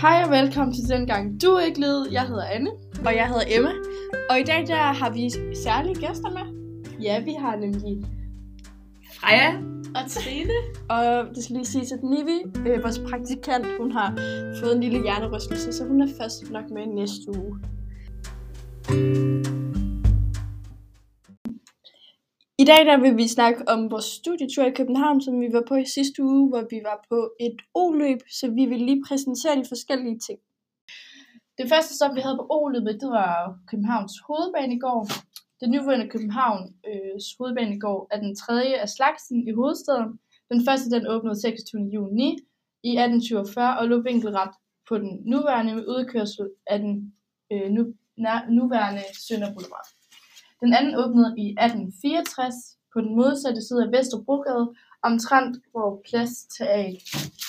Hej og velkommen til den gang du ikke led. Jeg hedder Anne. Og jeg hedder Emma. Og i dag der har vi særlige gæster med. Ja, vi har nemlig Freja. og Trine. Og det skal lige sige at Nivi, øh, vores praktikant, hun har fået en lille hjernerystelse, så hun er først nok med næste uge. I dag der vil vi snakke om vores studietur i København, som vi var på i sidste uge, hvor vi var på et O-løb, så vi vil lige præsentere de forskellige ting. Det første stop, vi havde på O-løbet, det var Københavns Hovedbanegård. Den nuværende Københavns øh, Hovedbanegård er den tredje af slagsen i hovedstaden. Den første den åbnede 26. juni i 1847 og lå vinkelret på den nuværende med udkørsel af den øh, nu, nær, nuværende Sønder Boulevard. Den anden åbnede i 1864 på den modsatte side af Vesterbrogade, omtrent hvor Plads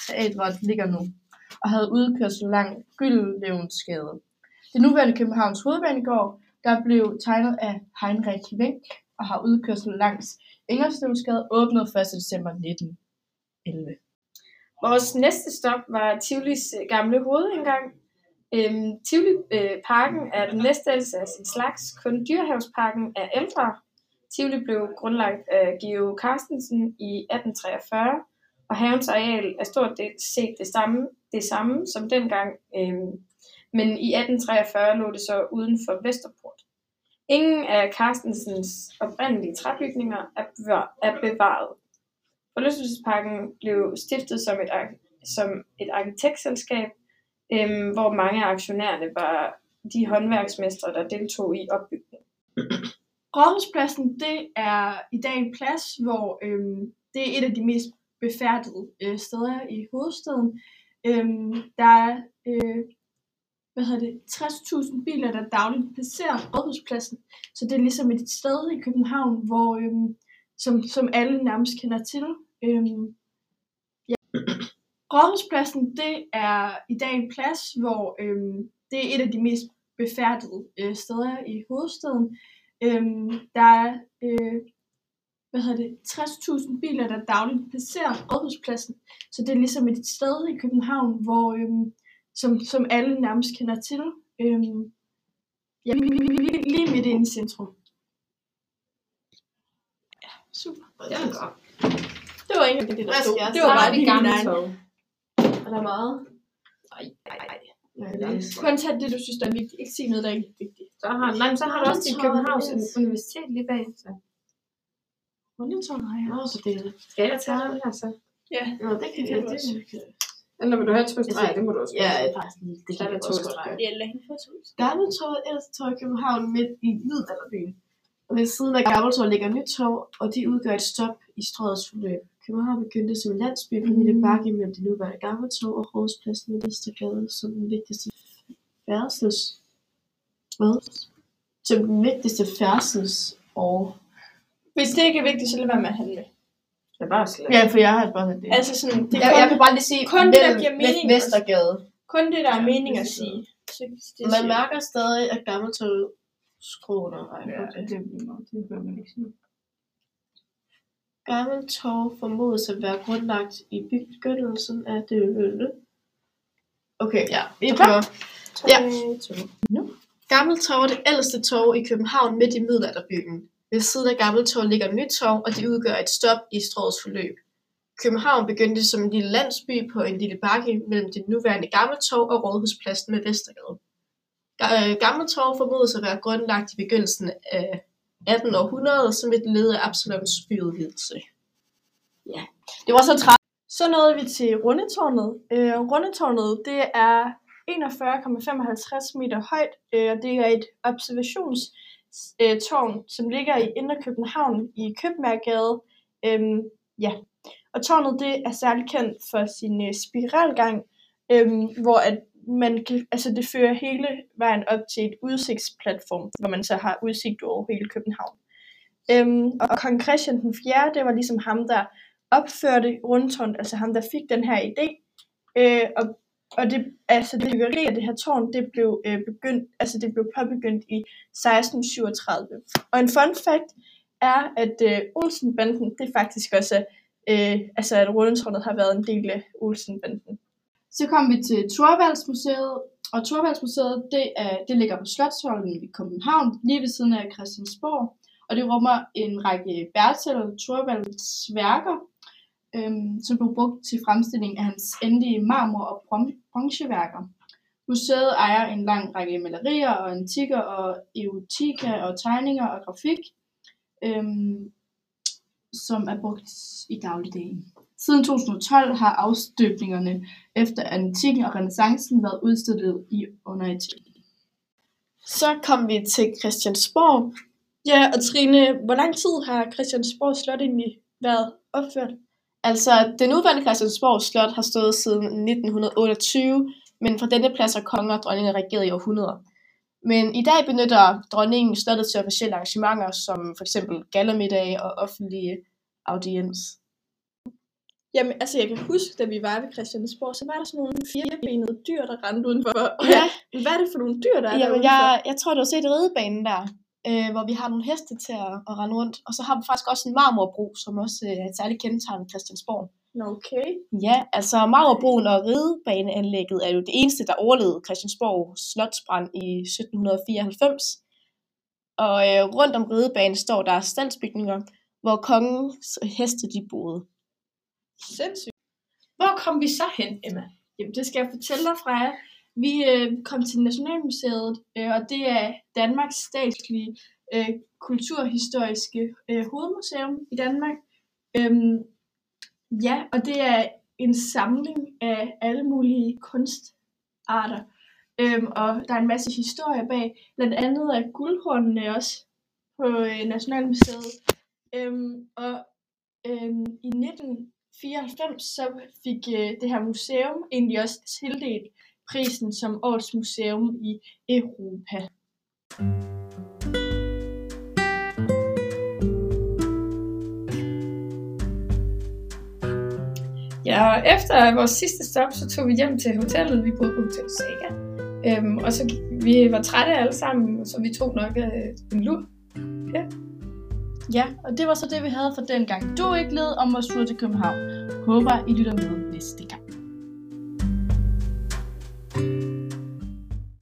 Teatret ligger nu, og havde udkørsel langs Gyldlevensgade. Det nuværende Københavns Hovedbanegård, der blev tegnet af Heinrich Wenck og har udkørsel langs Ingerslevsgade, åbnede 1. december 1911. Vores næste stop var Tivolis gamle hovedindgang. Øhm, Tivoli øh, Parken er den næstældste af sin slags. Kun Dyrehavsparken er ældre. Tivoli blev grundlagt af Geo Carstensen i 1843, og havens areal er stort set det samme, det samme som dengang, øhm, men i 1843 lå det så uden for Vesterport. Ingen af Carstensens oprindelige træbygninger er er bevaret. Forlystelsesparken blev stiftet som et, ar- som et arkitektselskab, øhm, hvor mange af aktionærerne var de håndværksmestre, der deltog i opbygningen. Rådhuspladsen, det er i dag en plads, hvor øhm, det er et af de mest befærdede øh, steder i hovedstaden. Øhm, der er øh, hvad hedder det, 60.000 biler, der dagligt passerer Rådhuspladsen. Så det er ligesom et sted i København, hvor, øhm, som, som alle nærmest kender til. Øhm, ja. Rådhuspladsen, det er i dag en plads, hvor øhm, det er et af de mest befærdede øh, steder i hovedstaden. Øhm, der er øh, hvad hedder det, 60.000 biler, der dagligt passerer Rådhuspladsen. Så det er ligesom et sted i København, hvor, øhm, som, som alle nærmest kender til. Øhm, ja, lige, lige midt inde i centrum. Ja, super. Det er godt. Det var ikke det, der stod. Det var bare min egen. tog. Er der meget? Ej, ej, ej. Nej, det er Kun tag det, du synes, der er vigtigt. Ikke sige noget, der ikke er vigtigt. Så har, nej, men så har du også dit Københavns. Universitet lige bag. Så. Rundetårn har jeg. Nå, så det. Skal jeg tage den her så? Ja, Nå, det kan Det jeg det. også. det- Eller vil du have to streger? Det må du også Ja, faktisk. Det er kan der jeg to også godt streger. det er længe for to. Gammeltorv er ældste torv i København midt i middelalderbyen. Og ved siden af Gammeltorv ligger Nytorv, og de udgør et stop i strøgets forløb. København begyndte som en landsby på Lille Bakke mellem det nuværende Gammeltorv og Rådhuspladsen i Vestergade som den vigtigste færdsels... Hvad? Som den vigtigste færdsels og... Hvis det ikke er vigtigt, så lad være med at handle. Det er bare slet. Ja, for jeg har bare det. Altså sådan, det er jeg, kun, jeg kan bare lige sige, kun det, der giver mening. Vestergade. kun det, der er Ja, mening at sige. Man mærker stadig, at Gammeltorv skruer Ej, Ja, okay. det, det hører man ikke sige. Gammeltorv formodes at være grundlagt i begyndelsen af det Okay, ja. Vi Er klar? Ja. Ja. Gammeltorv er det ældste torv i København midt i middelalderbyen. Ved siden af Gammeltorv ligger Nytorv, og de udgør et stop i strøgets forløb. København begyndte som en lille landsby på en lille bakke mellem det nuværende Gammeltorv og Rådhuspladsen med Vestergade. Øh, Gammeltorv formodes at være grundlagt i begyndelsen af 18. århundrede som et led af Absalons byudvidelse. Det var så træt. Så nåede vi til Rundetårnet. Øh, Rundetårnet, det er 41,55 meter højt, øh, og det er et observationstårn, øh, tårn, som ligger i Indre København i Købmagergade. Øhm, ja. Og tårnet det er særligt kendt for sin øh, spiralgang, øhm, hvor at man kan, altså det fører hele vejen op til et udsigtsplatform, hvor man så har udsigt over hele København. Øhm, og kong Christian den 4., det var ligesom ham, der opførte rundtårn, altså ham, der fik den her idé. Øh, og, og det, altså det byggeri af det her tårn, det blev, øh, begyndt, altså det blev påbegyndt i 1637. Og en fun fact er, at øh, Olsenbanden, det faktisk også er, øh, altså at rundtårnet har været en del af Olsenbanden. Så kom vi til Thorvaldsmuseet, og Thorvaldsmuseet det, er, det ligger på Slotsholmen i København, lige ved siden af Christiansborg, og det rummer en række Bertel Thorvalds værker, øhm, som blev brugt til fremstilling af hans endelige marmor- og bronzeværker. Museet ejer en lang række malerier og antikker og erotika og tegninger og grafik, øhm, som er brugt i dagligdagen. Siden 2012 har afstøbningerne efter antikken og renaissancen været udstillet i under et Så kom vi til Christiansborg. Ja, og Trine, hvor lang tid har Christiansborg Slot egentlig været opført? Altså, det nuværende Christiansborg Slot har stået siden 1928, men fra denne plads har konger og dronninger regeret i århundreder. Men i dag benytter dronningen slottet til officielle arrangementer, som for eksempel gallermiddag og offentlige audiens. Jamen, altså jeg kan huske, da vi var ved Christiansborg, så var der sådan nogle firebenede dyr, der rendte udenfor. Ja. Hvad er det for nogle dyr, der er Jamen, jeg, jeg tror, du har set ridebanen der, øh, hvor vi har nogle heste til at, at rende rundt. Og så har vi faktisk også en marmorbro, som også øh, er et særligt kendetegn ved Christiansborg. Okay. Ja, altså marmorbroen og ridebaneanlægget er jo det eneste, der overlevede Christiansborg Slotsbrand i 1794. Og øh, rundt om ridebanen står der standsbygninger, hvor kongens heste de boede. Sindssygt. Hvor kom vi så hen, Emma? Jamen, det skal jeg fortælle dig, Freja. Vi øh, kom til Nationalmuseet, øh, og det er Danmarks statslige øh, kulturhistoriske øh, hovedmuseum i Danmark. Øhm, ja, og det er en samling af alle mulige kunstarter. Øhm, og der er en masse historie bag. Blandt andet er guldhornene også på øh, Nationalmuseet. Øhm, og øhm, i 19, 94, så fik øh, det her museum egentlig også tildelt prisen som årets museum i Europa. Ja, og efter vores sidste stop, så tog vi hjem til hotellet. Vi boede på Hotel Saga. Øhm, og så vi var trætte alle sammen, så vi tog nok øh, en lur. Ja, Ja, og det var så det, vi havde for den gang. Du er ikke led om vores tur til København. Håber, I lytter med næste gang.